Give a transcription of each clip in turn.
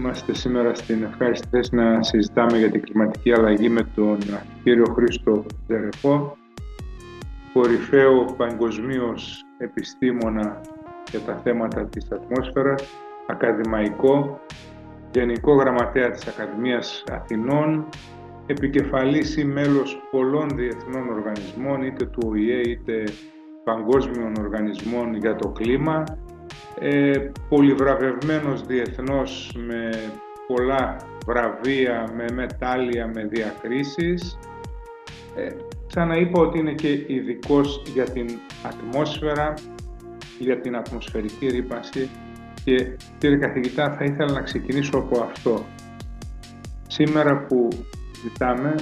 Κυρίες και κύριοι, είμαστε σήμερα στην ευχάριστη θέση να συζητάμε για την κλιματική αλλαγή με τον κύριο Χρήστο Δερεφό, κορυφαίο παγκοσμίως επιστήμονα για τα θέματα της ατμόσφαιρας, ακαδημαϊκό, γενικό γραμματέα της Ακαδημίας Αθηνών, επικεφαλής ή μέλος πολλών διεθνών οργανισμών, είτε του ΟΗΕ είτε παγκόσμιων οργανισμών για το κλίμα, ε, πολυβραβευμένος διεθνώς με πολλά βραβεία, με μετάλλια, με διακρίσεις. Ε, ξαναείπα ότι είναι και ειδικός για την ατμόσφαιρα, για την ατμοσφαιρική ρήπανση και κύριε καθηγητά θα ήθελα να ξεκινήσω από αυτό. Σήμερα που ζητάμε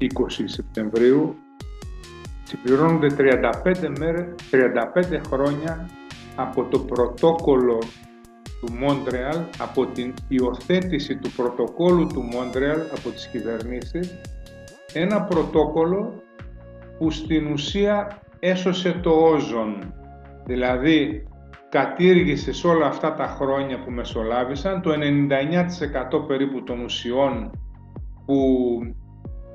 20 Σεπτεμβρίου συμπληρώνονται 35, μέρες, 35 χρόνια από το πρωτόκολλο του Μόντρεαλ, από την υιοθέτηση του πρωτοκόλλου του Μόντρεαλ από τις κυβερνήσεις, ένα πρωτόκολλο που στην ουσία έσωσε το όζον, δηλαδή κατήργησε σε όλα αυτά τα χρόνια που μεσολάβησαν το 99% περίπου των ουσιών που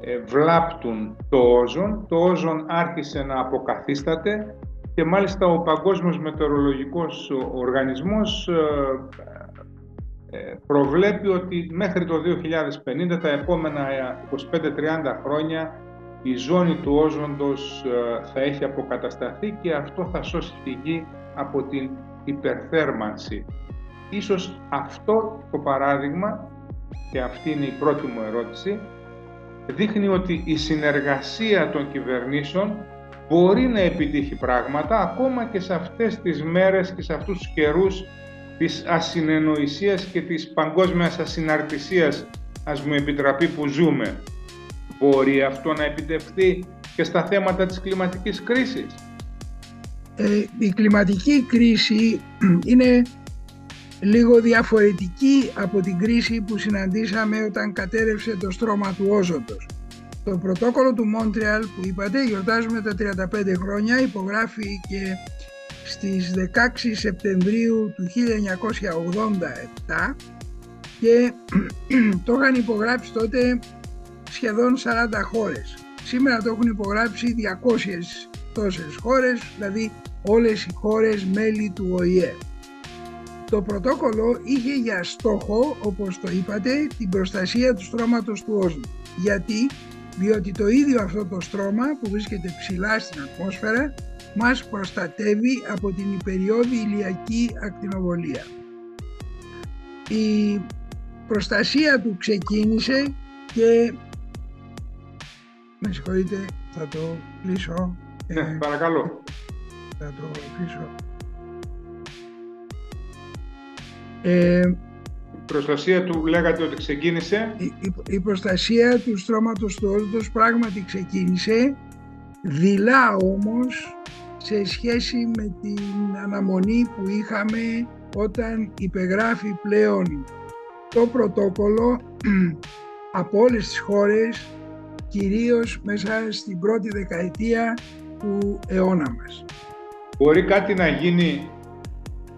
ε, βλάπτουν το όζον. Το όζον άρχισε να αποκαθίσταται και μάλιστα ο Παγκόσμιος Μετεωρολογικός Οργανισμός ε, ε, προβλέπει ότι μέχρι το 2050, τα επόμενα 25-30 χρόνια, η ζώνη του όζοντος θα έχει αποκατασταθεί και αυτό θα σώσει τη γη από την υπερθέρμανση. Ίσως αυτό το παράδειγμα, και αυτή είναι η πρώτη μου ερώτηση, δείχνει ότι η συνεργασία των κυβερνήσεων μπορεί να επιτύχει πράγματα ακόμα και σε αυτές τις μέρες και σε αυτούς τους καιρούς της ασυνεννοησίας και της παγκόσμιας ασυναρτησίας ας μου επιτραπεί που ζούμε. Μπορεί αυτό να επιτευχθεί και στα θέματα της κλιματικής κρίσης; Ε, η κλιματική κρίση είναι λίγο διαφορετική από την κρίση που συναντήσαμε όταν κατέρευσε το στρώμα του όζοντος. Το πρωτόκολλο του Μόντρεαλ που είπατε γιορτάζουμε τα 35 χρόνια υπογράφει και στις 16 Σεπτεμβρίου του 1987 και το είχαν υπογράψει τότε σχεδόν 40 χώρες. Σήμερα το έχουν υπογράψει 200 τόσες χώρες, δηλαδή όλες οι χώρες μέλη του ΟΗΕ. Το πρωτόκολλο είχε για στόχο, όπως το είπατε, την προστασία του στρώματος του όζου. Γιατί, διότι το ίδιο αυτό το στρώμα που βρίσκεται ψηλά στην ατμόσφαιρα μας προστατεύει από την υπεριόδη ηλιακή ακτινοβολία. Η προστασία του ξεκίνησε και με συγχωρείτε θα το κλείσω. Ναι, παρακαλώ. θα το κλείσω. Ε, η προστασία του λέγατε ότι ξεκίνησε. Η, προστασία του στρώματος του όντως πράγματι ξεκίνησε, δειλά όμως σε σχέση με την αναμονή που είχαμε όταν υπεγράφει πλέον το πρωτόκολλο από όλες τις χώρες, κυρίως μέσα στην πρώτη δεκαετία του αιώνα μας. Μπορεί κάτι να γίνει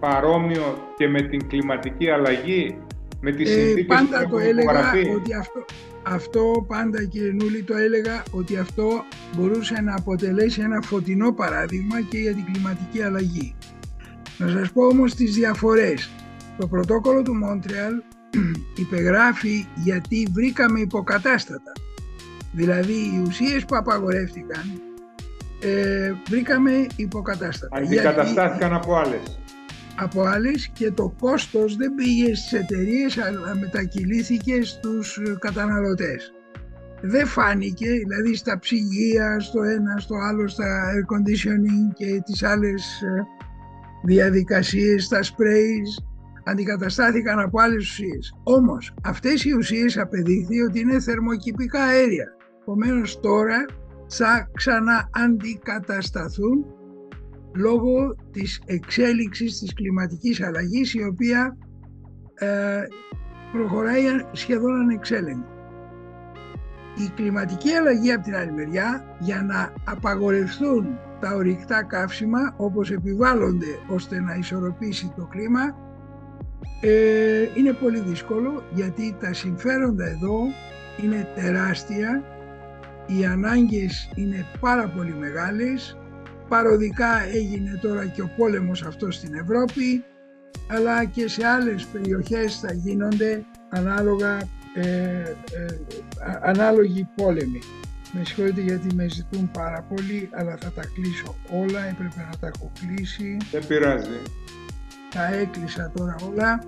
παρόμοιο και με την κλιματική αλλαγή, με τις ε, συνθήκες πάντα το έλεγα ότι αυτό, αυτό πάντα κύριε Νούλη το έλεγα ότι αυτό μπορούσε να αποτελέσει ένα φωτεινό παράδειγμα και για την κλιματική αλλαγή. Να σας πω όμως τις διαφορές. Το πρωτόκολλο του Μόντρεαλ υπεγράφει γιατί βρήκαμε υποκατάστατα. Δηλαδή οι ουσίες που απαγορεύτηκαν ε, βρήκαμε υποκατάστατα. Αντικαταστάθηκαν από άλλες από άλλες και το κόστος δεν πήγε στις εταιρείες αλλά μετακυλήθηκε στους καταναλωτές. Δεν φάνηκε, δηλαδή στα ψυγεία, στο ένα, στο άλλο, στα air conditioning και τις άλλες ε, διαδικασίες, στα sprays, αντικαταστάθηκαν από άλλες ουσίες. Όμως αυτές οι ουσίες απεδείχθη ότι είναι θερμοκηπικά αέρια. Επομένως τώρα θα ξανααντικατασταθούν λόγω της εξέλιξης της κλιματικής αλλαγής η οποία ε, προχωράει σχεδόν ανεξέλεγκτη. Η κλιματική αλλαγή από την άλλη μεριά για να απαγορευτούν τα ορυκτά καύσιμα όπως επιβάλλονται ώστε να ισορροπήσει το κλίμα ε, είναι πολύ δύσκολο γιατί τα συμφέροντα εδώ είναι τεράστια, οι ανάγκες είναι πάρα πολύ μεγάλες, παροδικά έγινε τώρα και ο πόλεμος αυτός στην Ευρώπη, αλλά και σε άλλες περιοχές θα γίνονται ανάλογα, ε, ε, ανάλογοι πόλεμοι. Με συγχωρείτε γιατί με ζητούν πάρα πολύ, αλλά θα τα κλείσω όλα, έπρεπε να τα έχω κλείσει. Δεν πειράζει. Τα έκλεισα τώρα όλα.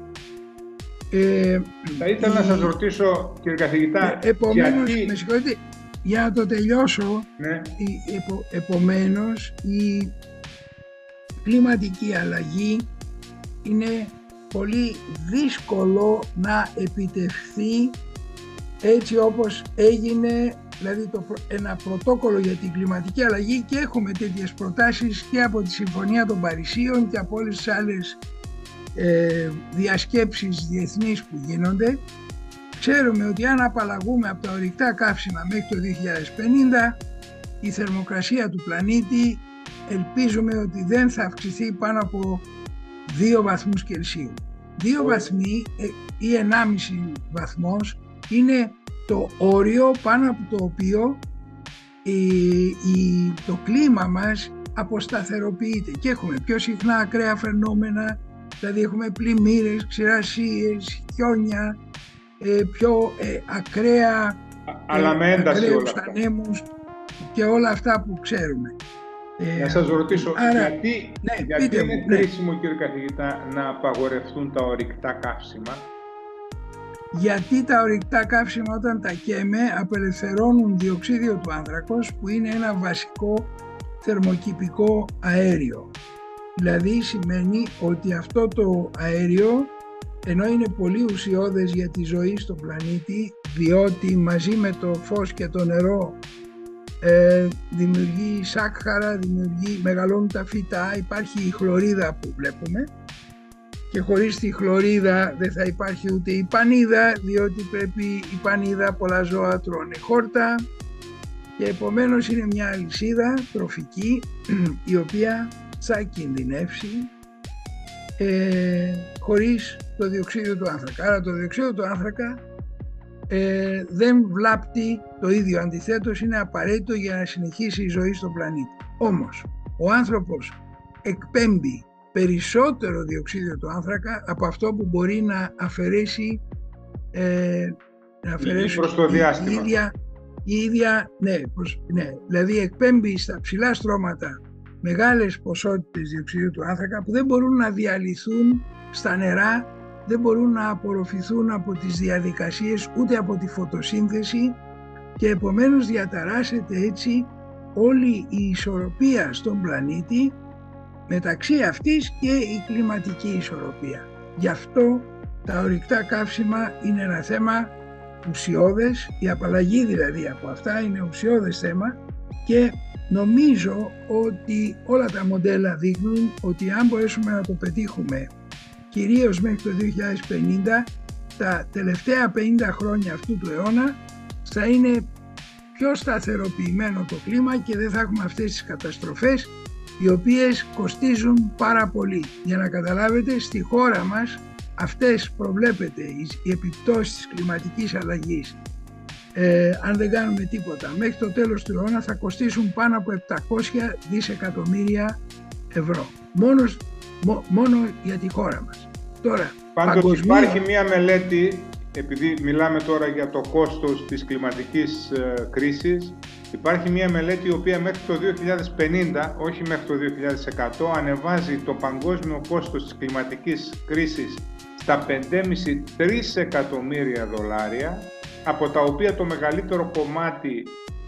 Ε, θα ήθελα να σας ρωτήσω, κύριε καθηγητά, ε, επομένως, γιατί... με συγχωρείτε, για να το τελειώσω, ναι. η, επο, επομένως η κλιματική αλλαγή είναι πολύ δύσκολο να επιτευχθεί έτσι όπως έγινε δηλαδή το, ένα πρωτόκολλο για την κλιματική αλλαγή και έχουμε τέτοιες προτάσεις και από τη Συμφωνία των Παρισίων και από όλες τις άλλες ε, διασκέψεις διεθνείς που γίνονται. Ξέρουμε ότι αν απαλλαγούμε από τα ορυκτά καύσιμα μέχρι το 2050 η θερμοκρασία του πλανήτη ελπίζουμε ότι δεν θα αυξηθεί πάνω από 2 βαθμούς Κελσίου. 2 βαθμοί ε, ή 1,5 βαθμός είναι το όριο πάνω από το οποίο η, το κλίμα μας αποσταθεροποιείται και έχουμε πιο συχνά ακραία φαινόμενα, δηλαδή έχουμε πλημμύρες, ξηρασίες, χιόνια, ε, πιο ε, ακραία, Αλλά με ένταση όλα ανέμους και όλα αυτά που ξέρουμε. Ε, να σας ρωτήσω, γιατί, ναι, γιατί είναι ναι. χρήσιμο κύριε καθηγητά να απαγορευτούν τα ορυκτά καύσιμα; Γιατί τα ορυκτά καύσιμα όταν τα καίμε απελευθερώνουν διοξίδιο του άνθρακος που είναι ένα βασικό θερμοκηπικό αέριο. Δηλαδή σημαίνει ότι αυτό το αέριο ενώ είναι πολύ ουσιώδες για τη ζωή στον πλανήτη διότι μαζί με το φως και το νερό ε, δημιουργεί σάκχαρα, δημιουργεί, μεγαλώνουν τα φύτα, υπάρχει η χλωρίδα που βλέπουμε. Και χωρίς τη χλωρίδα δεν θα υπάρχει ούτε η πανίδα διότι πρέπει η πανίδα πολλά ζώα τρώνε χόρτα. Και επομένως είναι μια αλυσίδα τροφική η οποία θα κινδυνεύσει ε, χωρίς το διοξείδιο του άνθρακα. Άρα το διοξείδιο του άνθρακα ε, δεν βλάπτει το ίδιο. Αντιθέτως είναι απαραίτητο για να συνεχίσει η ζωή στον πλανήτη. Όμως ο άνθρωπος εκπέμπει περισσότερο διοξίδιο του άνθρακα από αυτό που μπορεί να αφαιρέσει, ε, να αφαιρέσει προς το διάστημα. Η ίδια, η ίδια ναι, προς, ναι, δηλαδή εκπέμπει στα ψηλά στρώματα μεγάλες ποσότητες διοξιδίου του άνθρακα που δεν μπορούν να διαλυθούν στα νερά, δεν μπορούν να απορροφηθούν από τις διαδικασίες ούτε από τη φωτοσύνθεση και επομένως διαταράσσεται έτσι όλη η ισορροπία στον πλανήτη μεταξύ αυτής και η κλιματική ισορροπία. Γι' αυτό τα ορυκτά καύσιμα είναι ένα θέμα ουσιώδες, η απαλλαγή δηλαδή από αυτά είναι ουσιώδες θέμα και νομίζω ότι όλα τα μοντέλα δείχνουν ότι αν μπορέσουμε να το πετύχουμε κυρίως μέχρι το 2050 τα τελευταία 50 χρόνια αυτού του αιώνα θα είναι πιο σταθεροποιημένο το κλίμα και δεν θα έχουμε αυτές τις καταστροφές οι οποίες κοστίζουν πάρα πολύ. Για να καταλάβετε, στη χώρα μας αυτές προβλέπεται οι επιπτώσεις της κλιματικής αλλαγής ε, αν δεν κάνουμε τίποτα. Μέχρι το τέλος του αιώνα θα κοστίσουν πάνω από 700 δισεκατομμύρια ευρώ. Μόνος, μόνο για τη χώρα μας. Τώρα, Πάντως υπάρχει μία μελέτη, επειδή μιλάμε τώρα για το κόστος της κλιματικής ε, κρίσης, Υπάρχει μια μελέτη η οποία μέχρι το 2050, όχι μέχρι το 2100, ανεβάζει το παγκόσμιο κόστος της κλιματικής κρίσης στα 5,5-3 εκατομμύρια δολάρια, από τα οποία το μεγαλύτερο κομμάτι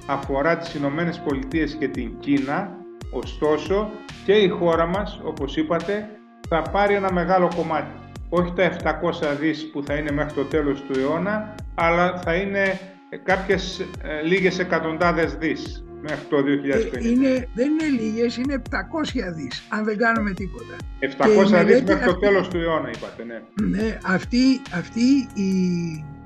αφορά τις Ηνωμένες Πολιτείες και την Κίνα, ωστόσο και η χώρα μας, όπως είπατε, θα πάρει ένα μεγάλο κομμάτι. Όχι τα 700 δις που θα είναι μέχρι το τέλος του αιώνα, αλλά θα είναι ε, κάποιες ε, λίγες εκατοντάδες δις μέχρι το 2050. Ε, είναι, δεν είναι λίγες, είναι 700 δις, αν δεν κάνουμε τίποτα. 700 δις μέχρι το τέλος του αιώνα, είπατε, ναι. Ναι, αυτή, αυτή η,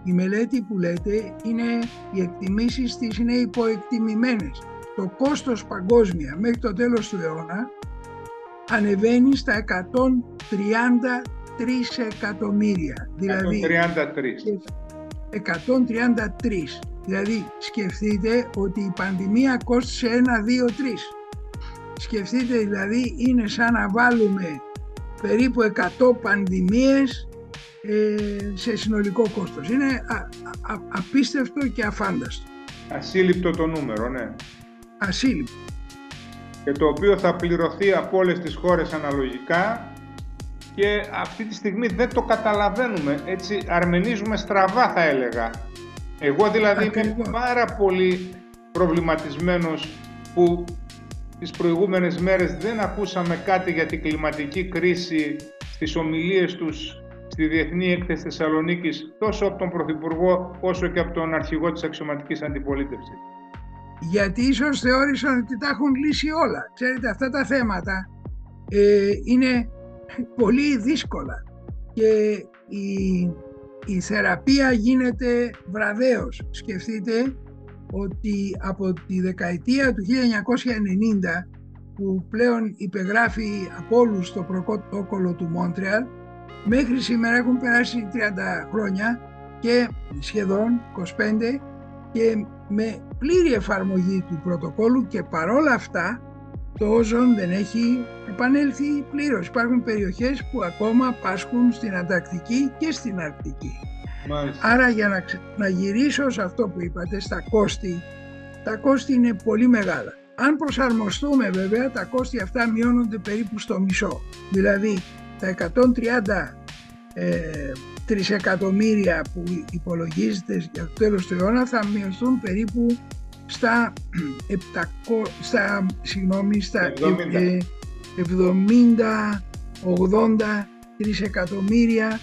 η μελέτη που λέτε, είναι, οι εκτιμήσεις της είναι υποεκτιμημένες. Το κόστος παγκόσμια μέχρι το τέλος του αιώνα ανεβαίνει στα 134 εκατομμύρια. Δηλαδή 133. Δηλαδή σκεφτείτε ότι η πανδημία κόστησε ένα, δύο, τρεις. Σκεφτείτε δηλαδή είναι σαν να βάλουμε περίπου 100 πανδημίες ε, σε συνολικό κόστος. Είναι απίστευτο και αφάνταστο. Ασύλληπτο το νούμερο, ναι. Ασύλληπτο. Και το οποίο θα πληρωθεί από όλες τις χώρες αναλογικά και αυτή τη στιγμή δεν το καταλαβαίνουμε. Έτσι αρμενίζουμε στραβά θα έλεγα. Εγώ δηλαδή είμαι πάρα πολύ προβληματισμένος που τις προηγούμενες μέρες δεν ακούσαμε κάτι για την κλιματική κρίση στις ομιλίες τους στη Διεθνή Έκθεση Θεσσαλονίκης τόσο από τον Πρωθυπουργό όσο και από τον Αρχηγό της Αξιωματικής Αντιπολίτευσης. Γιατί ίσως θεώρησαν ότι τα έχουν λύσει όλα. Ξέρετε αυτά τα θέματα ε, είναι πολύ δύσκολα και η, η θεραπεία γίνεται βραδέως. Σκεφτείτε ότι από τη δεκαετία του 1990 που πλέον υπεγράφει από όλους το πρωτόκολλο του Μόντρεαλ μέχρι σήμερα έχουν περάσει 30 χρόνια και σχεδόν 25 και με πλήρη εφαρμογή του πρωτοκόλλου και παρόλα αυτά το όζον δεν έχει επανέλθει πλήρως. Υπάρχουν περιοχές που ακόμα πάσχουν στην Ανταρκτική και στην Αρκτική. Άρα για να, να γυρίσω σε αυτό που είπατε, στα κόστη, τα κόστη είναι πολύ μεγάλα. Αν προσαρμοστούμε βέβαια, τα κόστη αυτά μειώνονται περίπου στο μισό. Δηλαδή τα 130 ε, τρισεκατομμύρια που υπολογίζεται για το τέλος του αιώνα θα μειωθούν περίπου στα, 700, στα, συγγνώμη, στα 70-80 τρισεκατομμύρια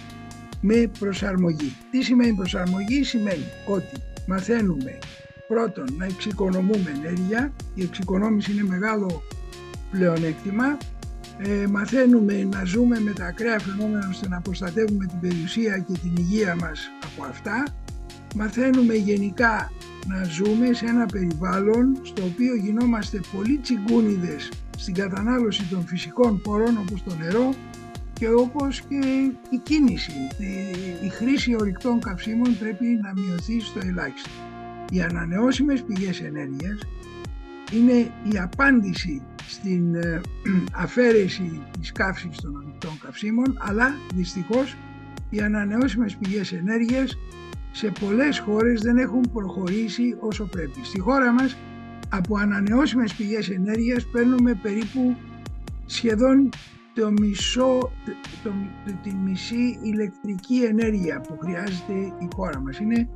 με προσαρμογή. Τι σημαίνει προσαρμογή; Σημαίνει ότι μαθαίνουμε πρώτον να εξοικονομούμε ενέργεια, η εξοικονόμηση είναι μεγάλο πλεονέκτημα, ε, μαθαίνουμε να ζούμε με τα ακραία φαινόμενα ώστε να προστατεύουμε την περιουσία και την υγεία μας από αυτά, μαθαίνουμε γενικά να ζούμε σε ένα περιβάλλον στο οποίο γινόμαστε πολύ τσιγκούνιδες στην κατανάλωση των φυσικών πόρων όπως το νερό, και όπως και η κίνηση. Η χρήση ορυκτών καυσίμων πρέπει να μειωθεί στο ελάχιστο. Οι ανανεώσιμες πηγές ενέργειας είναι η απάντηση στην ε, αφαίρεση της καύσης των ορυκτών καυσίμων, αλλά δυστυχώς οι ανανεώσιμες πηγές ενέργειας σε πολλές χώρες δεν έχουν προχωρήσει όσο πρέπει. Στη χώρα μας από ανανεώσιμες πηγές ενέργειας παίρνουμε περίπου σχεδόν το μισό, το, τη μισή ηλεκτρική ενέργεια που χρειάζεται η χώρα μας. Είναι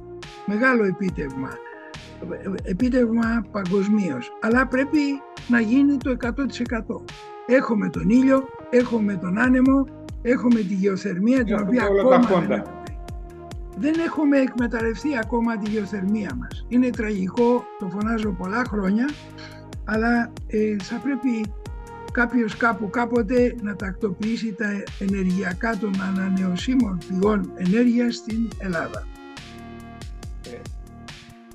μεγάλο επίτευγμα, επίτευγμα παγκοσμίως. αλλά πρέπει να γίνει το 100%. Έχουμε τον ήλιο, έχουμε τον άνεμο, έχουμε τη γεωθερμία την οποία ακόμα δεν, δεν έχουμε εκμεταλλευτεί ακόμα τη γεωθερμία μας. Είναι τραγικό, το φωνάζω πολλά χρόνια, αλλά ε, θα πρέπει κάποιος κάπου κάποτε να τακτοποιήσει τα ενεργειακά των ανανεωσίμων πηγών ενέργειας στην Ελλάδα.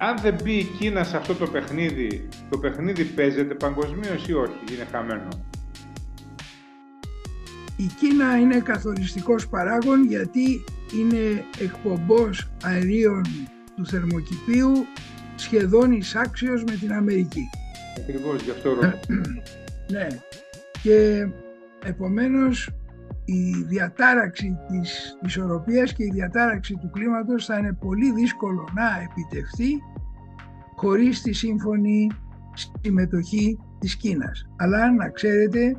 Ε, αν δεν μπει η Κίνα σε αυτό το παιχνίδι, το παιχνίδι παίζεται παγκοσμίως ή όχι, είναι χαμένο; Η Κίνα είναι καθοριστικός παράγων γιατί είναι εκπομπός αερίων του θερμοκηπίου σχεδόν εισάξιος με την Αμερική. Ακριβώς, γι' αυτό Ναι, και επομένως η διατάραξη της ισορροπίας και η διατάραξη του κλίματος θα είναι πολύ δύσκολο να επιτευχθεί χωρίς τη σύμφωνη συμμετοχή της Κίνας. Αλλά να ξέρετε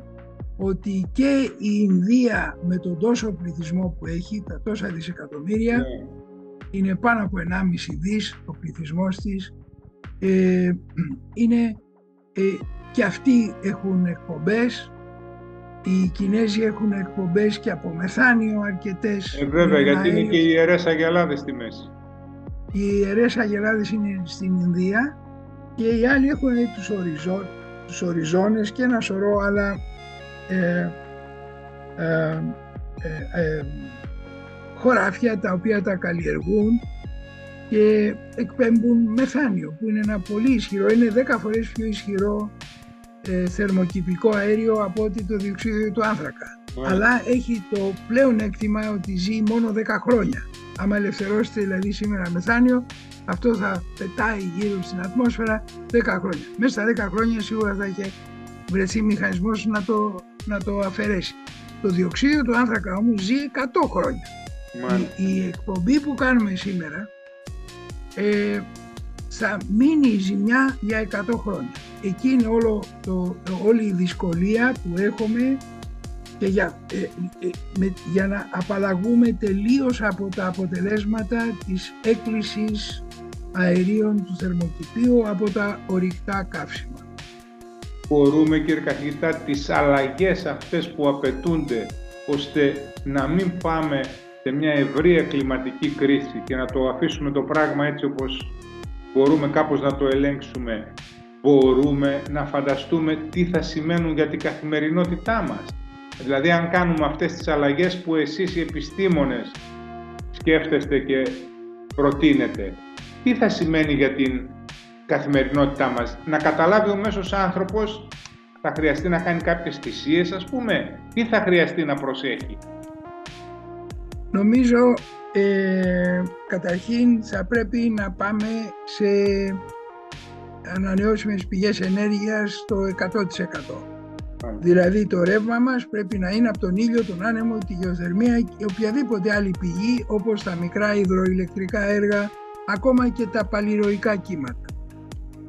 ότι και η Ινδία με τον τόσο πληθυσμό που έχει, τα τόσα δισεκατομμύρια, ναι. είναι πάνω από 1,5 δις ο πληθυσμός της, ε, είναι ε, και αυτοί έχουν εκπομπές. Οι Κινέζοι έχουν εκπομπές και από μεθάνιο αρκετές. Ε, βέβαια, γιατί είναι και οι ιερές αγελάδες στη μέση. Οι ιερές αγελάδες είναι στην Ινδία και οι άλλοι έχουν τους, οριζό, τους οριζόνες και ένα σωρό άλλα ε, ε, ε, χωράφια τα οποία τα καλλιεργούν και εκπέμπουν μεθάνιο που είναι ένα πολύ ισχυρό, είναι 10 φορές πιο ισχυρό ε, θερμοκηπικό αέριο από ότι το διοξείδιο του άνθρακα. αλλά έχει το πλέον έκτημα ότι ζει μόνο 10 χρόνια. Άμα ελευθερώσετε δηλαδή σήμερα μεθάνιο, αυτό θα πετάει γύρω στην ατμόσφαιρα 10 χρόνια. Μέσα στα 10 χρόνια σίγουρα θα έχει βρεθεί μηχανισμός να το, να το αφαιρέσει. Το διοξείδιο του άνθρακα όμως ζει 100 χρόνια. Η, η, εκπομπή που κάνουμε σήμερα ε, θα μείνει η ζημιά για 100 χρόνια. Εκεί είναι όλο το, όλη η δυσκολία που έχουμε και για, ε, ε, για να απαλλαγούμε τελείως από τα αποτελέσματα της έκκλησης αερίων του θερμοκηπίου από τα ορυκτά καύσιμα. Μπορούμε κύριε καθηγητά τις αλλαγές αυτές που απαιτούνται ώστε να μην πάμε σε μια ευρεία κλιματική κρίση και να το αφήσουμε το πράγμα έτσι όπως μπορούμε κάπως να το ελέγξουμε μπορούμε να φανταστούμε τι θα σημαίνουν για την καθημερινότητά μας. Δηλαδή αν κάνουμε αυτές τις αλλαγές που εσείς οι επιστήμονες σκέφτεστε και προτείνετε, τι θα σημαίνει για την καθημερινότητά μας; Να καταλάβει ο μέσος άνθρωπος θα χρειαστεί να κάνει κάποιες θυσίες ας πούμε, τι θα χρειαστεί να προσέχει; Νομίζω ε, καταρχήν θα πρέπει να πάμε σε ανανεώσιμες πηγές ενέργειας το 100%. Δηλαδή το ρεύμα μας πρέπει να είναι από τον ήλιο, τον άνεμο, τη γεωθερμία και οποιαδήποτε άλλη πηγή όπως τα μικρά υδροηλεκτρικά έργα, ακόμα και τα παλιροϊκά κύματα.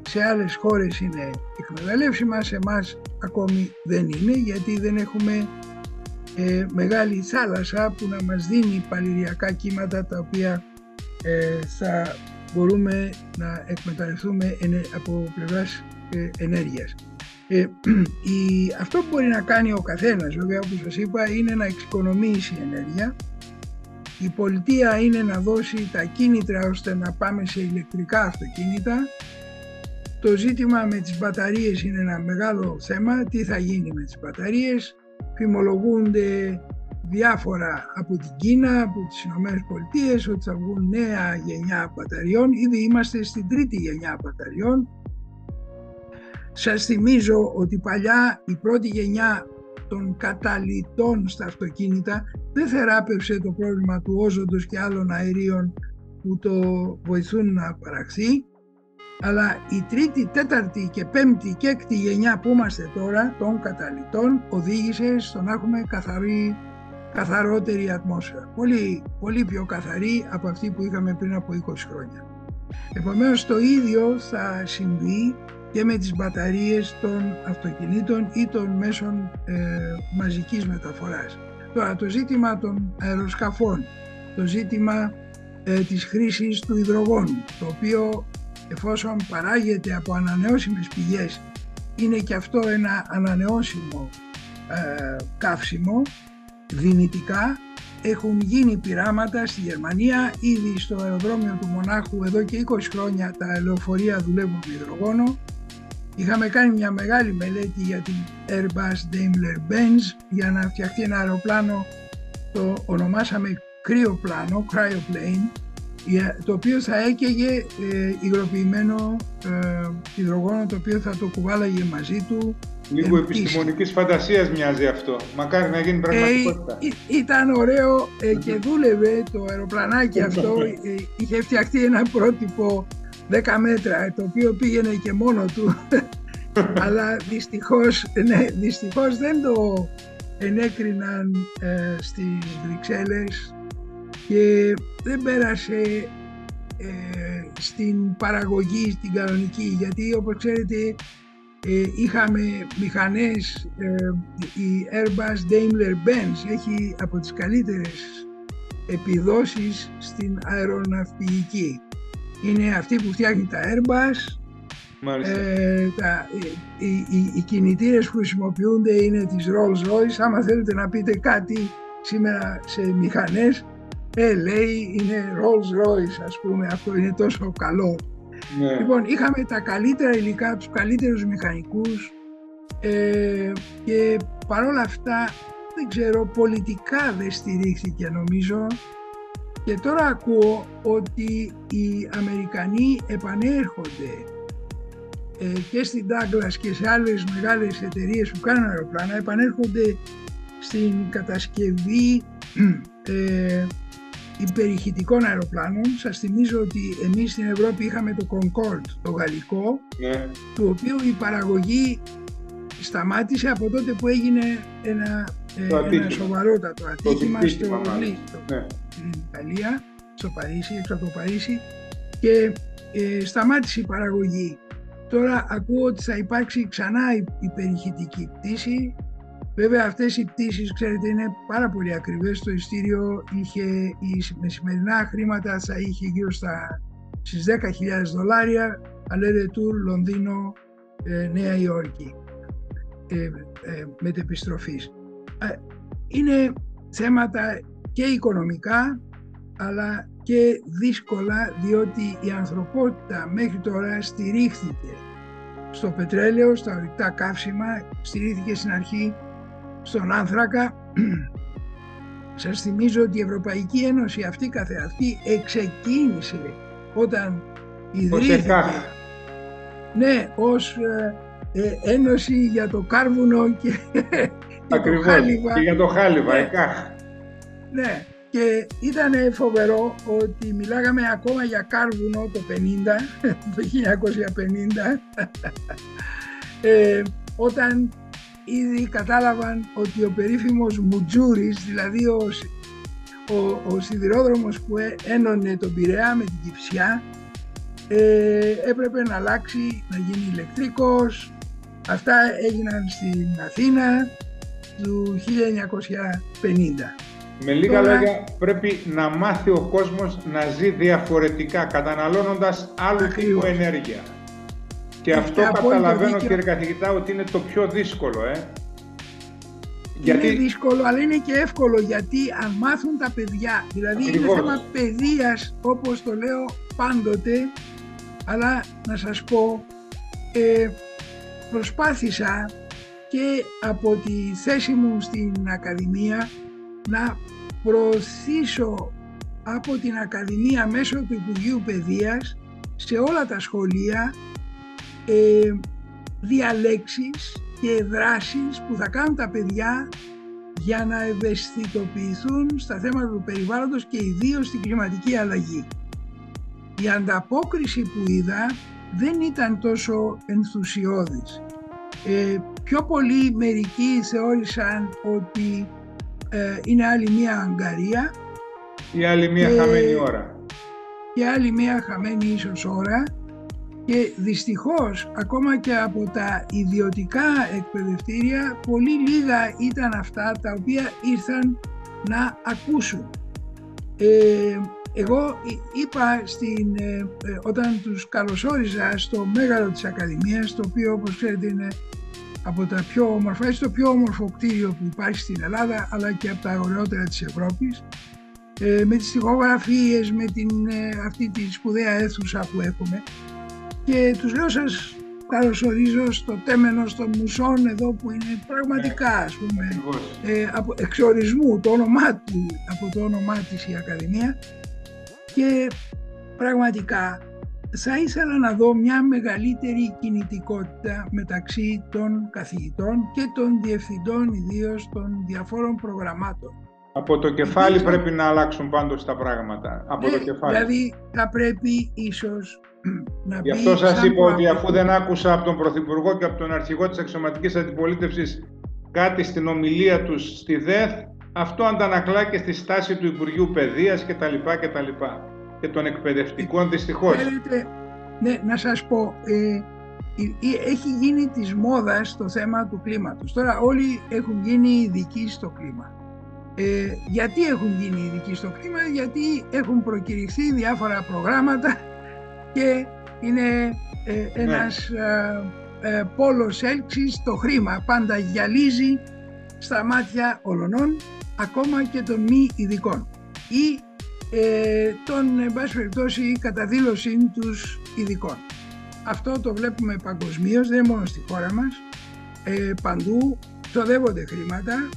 Σε άλλες χώρες είναι εκμεταλλεύσιμα, σε εμάς ακόμη δεν είναι γιατί δεν έχουμε ε, μεγάλη θάλασσα που να μας δίνει παλιριακά κύματα τα οποία ε, θα μπορούμε να εκμεταλλευτούμε από πλευράς ε, ενέργειας. Ε, η, αυτό που μπορεί να κάνει ο καθένας, βέβαια όπως σας είπα, είναι να εξοικονομήσει ενέργεια. Η πολιτεία είναι να δώσει τα κίνητρα ώστε να πάμε σε ηλεκτρικά αυτοκίνητα. Το ζήτημα με τις μπαταρίες είναι ένα μεγάλο θέμα. Τι θα γίνει με τις μπαταρίες; Φημολογούνται διάφορα από την Κίνα, από τις Ηνωμένες Πολιτείες ότι θα βγουν νέα γενιά μπαταριών. Ήδη είμαστε στην τρίτη γενιά μπαταριών. Σας θυμίζω ότι παλιά η πρώτη γενιά των καταλυτών στα αυτοκίνητα δεν θεράπευσε το πρόβλημα του όζοντος και άλλων αερίων που το βοηθούν να παραχθεί αλλά η τρίτη, τέταρτη και πέμπτη και έκτη γενιά που είμαστε τώρα των καταλυτών οδήγησε στο να έχουμε καθαρή καθαρότερη ατμόσφαιρα. Πολύ, πολύ πιο καθαρή από αυτή που είχαμε πριν από 20 χρόνια. Επομένως το ίδιο θα συμβεί και με τις μπαταρίες των αυτοκινήτων ή των μέσων ε, μαζικής μεταφοράς. Τώρα το ζήτημα των αεροσκαφών, το ζήτημα ε, της χρήσης του υδρογόνου, το οποίο εφόσον παράγεται από ανανεώσιμες πηγές είναι και αυτό ένα ανανεώσιμο ε, καύσιμο δυνητικά έχουν γίνει πειράματα στη Γερμανία, ήδη στο αεροδρόμιο του Μονάχου εδώ και 20 χρόνια τα λεωφορεία δουλεύουν με υδρογόνο. Είχαμε κάνει μια μεγάλη μελέτη για την Airbus Daimler Benz για να φτιαχτεί ένα αεροπλάνο, το ονομάσαμε κρύοπλάνο, cryoplane, το οποίο θα έκαιγε ε, υγροποιημένο ε, υδρογόνο το οποίο θα το κουβάλαγε μαζί του Λίγο επιστημονικής φαντασίας μοιάζει αυτό. Μακάρι να γίνει πραγματικότητα. Ε, ήταν ωραίο ε, και δούλευε το αεροπλανάκι αυτό. Ε, είχε φτιαχτεί ένα πρότυπο 10 μέτρα, το οποίο πήγαινε και μόνο του. Αλλά δυστυχώς, ναι, δυστυχώς δεν το ενέκριναν ε, στις Βρυξέλλες και δεν πέρασε ε, στην παραγωγή, στην κανονική, γιατί όπως ξέρετε ε, είχαμε μηχανές, ε, η Airbus Daimler Benz έχει από τις καλύτερες επιδόσεις στην αεροναυπηγική. Είναι αυτή που φτιάχνει τα Airbus, ε, τα, οι, οι, οι, κινητήρες που χρησιμοποιούνται είναι της Rolls Royce. Άμα θέλετε να πείτε κάτι σήμερα σε μηχανές, ε, λέει είναι Rolls Royce ας πούμε, αυτό είναι τόσο καλό. Ναι. Λοιπόν, είχαμε τα καλύτερα υλικά, τους καλύτερους μηχανικούς ε, και παρόλα αυτά δεν ξέρω, πολιτικά δεν στηρίχθηκε νομίζω και τώρα ακούω ότι οι Αμερικανοί επανέρχονται ε, και στην Douglas και σε άλλες μεγάλες εταιρείες που κάνουν αεροπλάνα επανέρχονται στην κατασκευή ε, υπερηχητικών αεροπλάνων. Σας θυμίζω ότι εμείς στην Ευρώπη είχαμε το Concorde, το γαλλικό, Ναι. του οποίου η παραγωγή σταμάτησε από τότε που έγινε ένα, ε, Το ένα ατύχημα. σοβαρότατο ατύχημα δυστύχημα στο μάλλον. Νι, στο- Ναι. στην Ιταλία, στο Παρίσι, έξω από το Παρίσι και ε, σταμάτησε η παραγωγή. Τώρα ακούω ότι θα υπάρξει ξανά η υπερηχητική πτήση. Βέβαια αυτές οι πτήσεις, ξέρετε, είναι πάρα πολύ ακριβές. Το ειστήριο είχε, η- με σημερινά χρήματα θα είχε γύρω στα στις 10.000 δολάρια, αλέρε tour Λονδίνο, ε, Νέα Υόρκη, ε, ε, μετεπιστροφής. Ε, είναι θέματα και οικονομικά, αλλά και δύσκολα διότι η ανθρωπότητα μέχρι τώρα στηρίχθηκε στο πετρέλαιο, στα ορυκτά καύσιμα, στηρίχθηκε στην αρχή στον άνθρακα. Σας θυμίζω ότι η Ευρωπαϊκή Ένωση αυτή καθεαυτή εξεκίνησε όταν Ως ιδρύθηκε ΕΚΑΧ. ναι, ως ε, ε, Ένωση για το Κάρβουνο και, και το Ακριβώς. Χάλιβα. Και για το χάλιβα, Ναι. ΕΚΑΧ. Ναι, και ήταν φοβερό ότι μιλάγαμε ακόμα για κάρβουνο το 50, το 1950, ε, όταν ήδη κατάλαβαν ότι ο περίφημος Μουτζούρης, δηλαδή ο, σι- ο, ο σιδηρόδρομος που έ- ένωνε τον Πειραιά με την Κυψιά, ε, έπρεπε να αλλάξει, να γίνει ηλεκτρικός. Αυτά έγιναν στην Αθήνα του 1950. Με λίγα Τώρα- λόγια, πρέπει να μάθει ο κόσμος να ζει διαφορετικά, καταναλώνοντας άλλου Ακριβώς. τύπου ενέργεια. Και Έχετε αυτό απόλυτο καταλαβαίνω, δίκιο. κύριε καθηγητά, ότι είναι το πιο δύσκολο, ε. Είναι δύσκολο, αλλά είναι και εύκολο γιατί αν μάθουν τα παιδιά, δηλαδή Ακριβώς. είναι θέμα παιδείας όπως το λέω πάντοτε, αλλά να σας πω, ε, προσπάθησα και από τη θέση μου στην Ακαδημία να προωθήσω από την Ακαδημία μέσω του Υπουργείου Παιδείας σε όλα τα σχολεία ε, διαλέξεις και δράσεις που θα κάνουν τα παιδιά για να ευαισθητοποιηθούν στα θέματα του περιβάλλοντος και ιδίως στην κλιματική αλλαγή. Η ανταπόκριση που είδα δεν ήταν τόσο ενθουσιώδης. Ε, πιο πολύ μερικοί θεώρησαν ότι ε, είναι άλλη μία αγκαρία Η άλλη μία Και- χαμένη ώρα. και άλλη μία χαμένη ίσως ώρα και δυστυχώς ακόμα και από τα ιδιωτικά εκπαιδευτήρια πολύ λίγα ήταν αυτά τα οποία ήρθαν να ακούσουν. Ε, εγώ εί- είπα στην, ε, ε, όταν τους καλωσόριζα στο μέγαρο της Ακαδημίας, το οποίο όπως ξέρετε είναι από τα πιο όμορφα, είναι το πιο όμορφο κτίριο που υπάρχει στην Ελλάδα, αλλά και από τα ωραιότερα της Ευρώπης, ε, με τις στιχογραφίες, με την, ε, αυτή τη σπουδαία αίθουσα που έχουμε και τους λέω σας καλωσορίζω στο τέμενος των μουσών εδώ που είναι πραγματικά ας πούμε Ακριβώς. ε, από εξορισμού το όνομά του, από το όνομά της η Ακαδημία και πραγματικά θα ήθελα να δω μια μεγαλύτερη κινητικότητα μεταξύ των καθηγητών και των διευθυντών ιδίως των διαφόρων προγραμμάτων. Από το κεφάλι Ίσως- πρέπει να αλλάξουν πάντως τα πράγματα. Από το Ναι, κεφάλι. Δηλαδή θα πρέπει ίσως να Γι' μπει αυτό σας σαν είπα ότι προαπαιτούμενο. αφού δεν άκουσα από τον Πρωθυπουργό και από τον Αρχηγό της Αξιωματικής Αντιπολίτευσης κάτι στην ομιλία τους στη ΔΕΘ, αυτό αντανακλά και στη στάση του Υπουργείου Παιδείας κτλ. κτλ. Και των εκπαιδευτικών δυστυχώς. Θέλετε, ναι, να σας πω, ε, η- η- έχει γίνει της μόδας το θέμα του κλίματος. Τώρα όλοι έχουν γίνει ειδικοί στο κλίμα. Ε, γιατί έχουν γίνει ειδικοί στο κλίμα, γιατί έχουν προκηρυχθεί διάφορα προγράμματα και είναι ε, ένας ε, ε, πόλος έλξης το χρήμα. Πάντα γυαλίζει στα μάτια όλων, ακόμα και των μη ειδικών. Ή ε, των, εν πάση περιπτώσει, καταδήλωση τους ειδικών. Αυτό το βλέπουμε παγκοσμίως, δεν είναι μόνο στη χώρα μας. Ε, παντού ξοδεύονται χρήματα,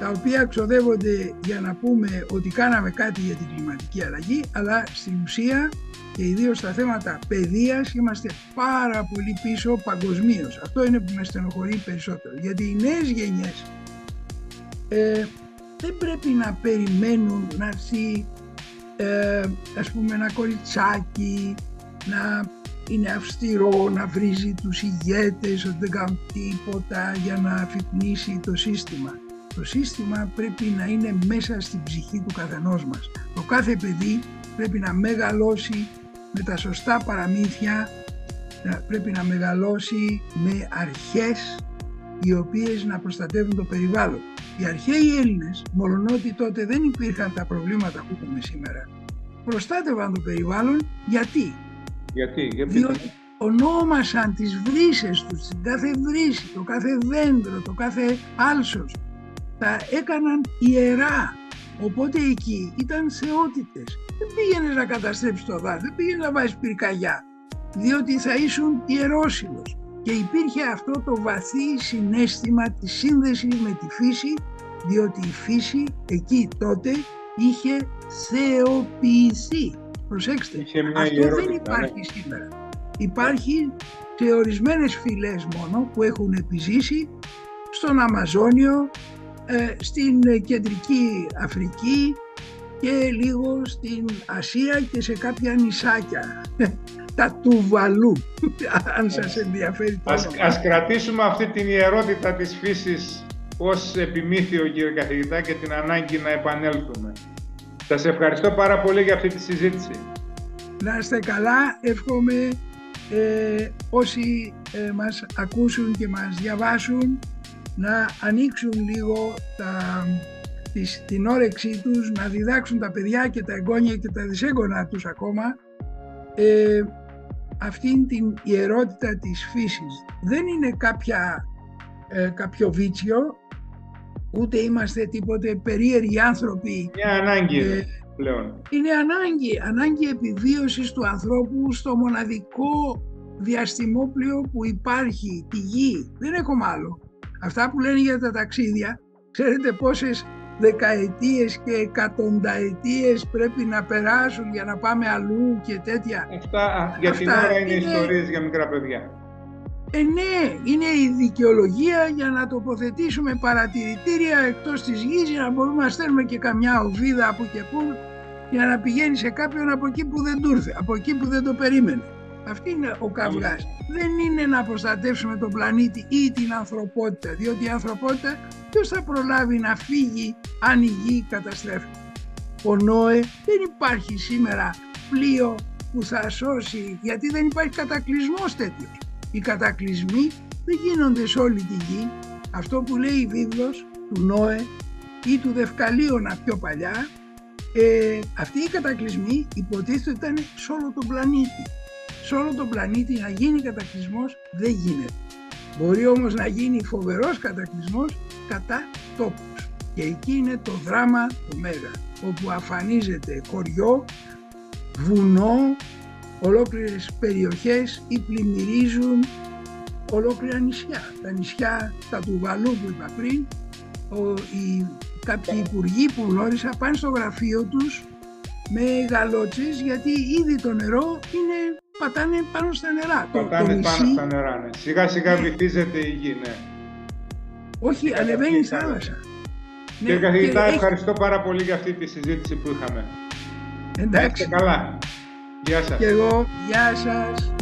τα οποία ξοδεύονται για να πούμε ότι κάναμε κάτι για την κλιματική αλλαγή, αλλά στην ουσία και ιδίως στα θέματα παιδείας είμαστε πάρα πολύ πίσω παγκοσμίως. Αυτό είναι που με στενοχωρεί περισσότερο, γιατί οι νέες γενιές ε, δεν πρέπει να περιμένουν να έρθει ε, ας πούμε ένα κοριτσάκι να είναι αυστηρό, να βρίζει τους ηγέτες ότι δεν κάνουν τίποτα για να αφυπνίσει το σύστημα. Το σύστημα πρέπει να είναι μέσα στην ψυχή του καθενός μας. Το κάθε παιδί πρέπει να μεγαλώσει με τα σωστά παραμύθια, πρέπει να μεγαλώσει με αρχές οι οποίες να προστατεύουν το περιβάλλον. Οι αρχαίοι Έλληνες, μολονότι τότε δεν υπήρχαν τα προβλήματα που έχουμε σήμερα, προστάτευαν το περιβάλλον γιατί; Γιατί, γιατί. Διότι ονόμασαν τις βρύσες τους, την κάθε βρύση, το κάθε δέντρο, το κάθε άλσος. Τα έκαναν ιερά. Οπότε εκεί ήταν θεότητες. Δεν πήγαινες να καταστρέψεις το δάσος, δεν πήγαινες να βάζεις πυρκαγιά. Διότι θα ήσουν ιερόσιλος και υπήρχε αυτό το βαθύ συνέστημα της σύνδεσης με τη φύση διότι η φύση εκεί τότε είχε θεοποιηθεί. Προσέξτε, αυτό δεν υπάρχει ναι. σήμερα. Υπάρχει σε ορισμένες φυλές μόνο που έχουν επιζήσει στον Αμαζόνιο, ε, στην Κεντρική Αφρική και λίγο στην Ασία και σε κάποια νησάκια τα Τουβαλού, αν σας ενδιαφέρει το ας, ας κρατήσουμε αυτή την ιερότητα της φύσης ως επιμήθειο κύριε καθηγητά και την ανάγκη να επανέλθουμε. Σας ευχαριστώ πάρα πολύ για αυτή τη συζήτηση. Να είστε καλά, εύχομαι ε, όσοι ε, μας ακούσουν και μας διαβάσουν να ανοίξουν λίγο τα, τις, την όρεξή τους, να διδάξουν τα παιδιά και τα εγγόνια και τα δυσέγγωνα τους ακόμα ε, αυτήν την ιερότητα της φύσης. Δεν είναι κάποια, ε, κάποιο βίτσιο, ούτε είμαστε τίποτε περίεργοι άνθρωποι. Είναι ανάγκη ε, πλέον. Είναι ανάγκη, ανάγκη επιβίωσης του ανθρώπου στο μοναδικό διαστημόπλιο που υπάρχει, τη γη. Δεν έχω άλλο. Αυτά που λένε για τα ταξίδια, ξέρετε πόσες δεκαετίες και εκατονταετίες πρέπει να περάσουν για να πάμε αλλού και τέτοια. Αυτά για την ώρα είναι, είναι ιστορίες για μικρά παιδιά. Ε, ναι, είναι η δικαιολογία για να τοποθετήσουμε παρατηρητήρια εκτός της γης για να μπορούμε να στέλνουμε και καμιά οβίδα από και που για να πηγαίνει σε κάποιον από εκεί που δεν του ήρθε, από εκεί που δεν το περίμενε. Αυτή είναι ο καυγάς. Δεν είναι να προστατεύσουμε τον πλανήτη ή την ανθρωπότητα, διότι η ανθρωπότητα ποιος θα προλάβει να φύγει αν η γη καταστρέφεται. Ο Νόε δεν υπάρχει σήμερα πλοίο που θα σώσει, γιατί δεν υπάρχει κατακλυσμός τέτοιος. Οι κατακλυσμοί δεν γίνονται σε όλη τη γη. Αυτό που λέει η βίβλος του Νόε ή του Δευκαλίωνα πιο παλιά, ε, αυτοί οι κατακλυσμοί υποτίθεται ήταν σε όλο τον πλανήτη σε όλο τον πλανήτη να γίνει κατακλυσμός δεν γίνεται. Μπορεί όμως να γίνει φοβερός κατακλυσμός κατά τόπους. Και εκεί είναι το δράμα του Μέγα, όπου αφανίζεται χωριό, βουνό, ολόκληρες περιοχές ή πλημμυρίζουν ολόκληρα νησιά. Τα νησιά, τα του Βαλού που είπα πριν, ο, οι, κάποιοι υπουργοί που γνώρισα πάνε στο γραφείο τους με γαλότσες γιατί ήδη το νερό είναι πατάνε πάνω στα νερά. Πατάνε το, πάνω στα νερά, ναι. Σιγά σιγά ναι. βυθίζεται η γη, ναι. Όχι, ανεβαίνει η θάλασσα. Ναι, Κύριε καθηγητά, ευχαριστώ πάρα πολύ για αυτή τη συζήτηση που είχαμε. Εντάξει. καλά. Γεια σας. Και εγώ, γεια σας.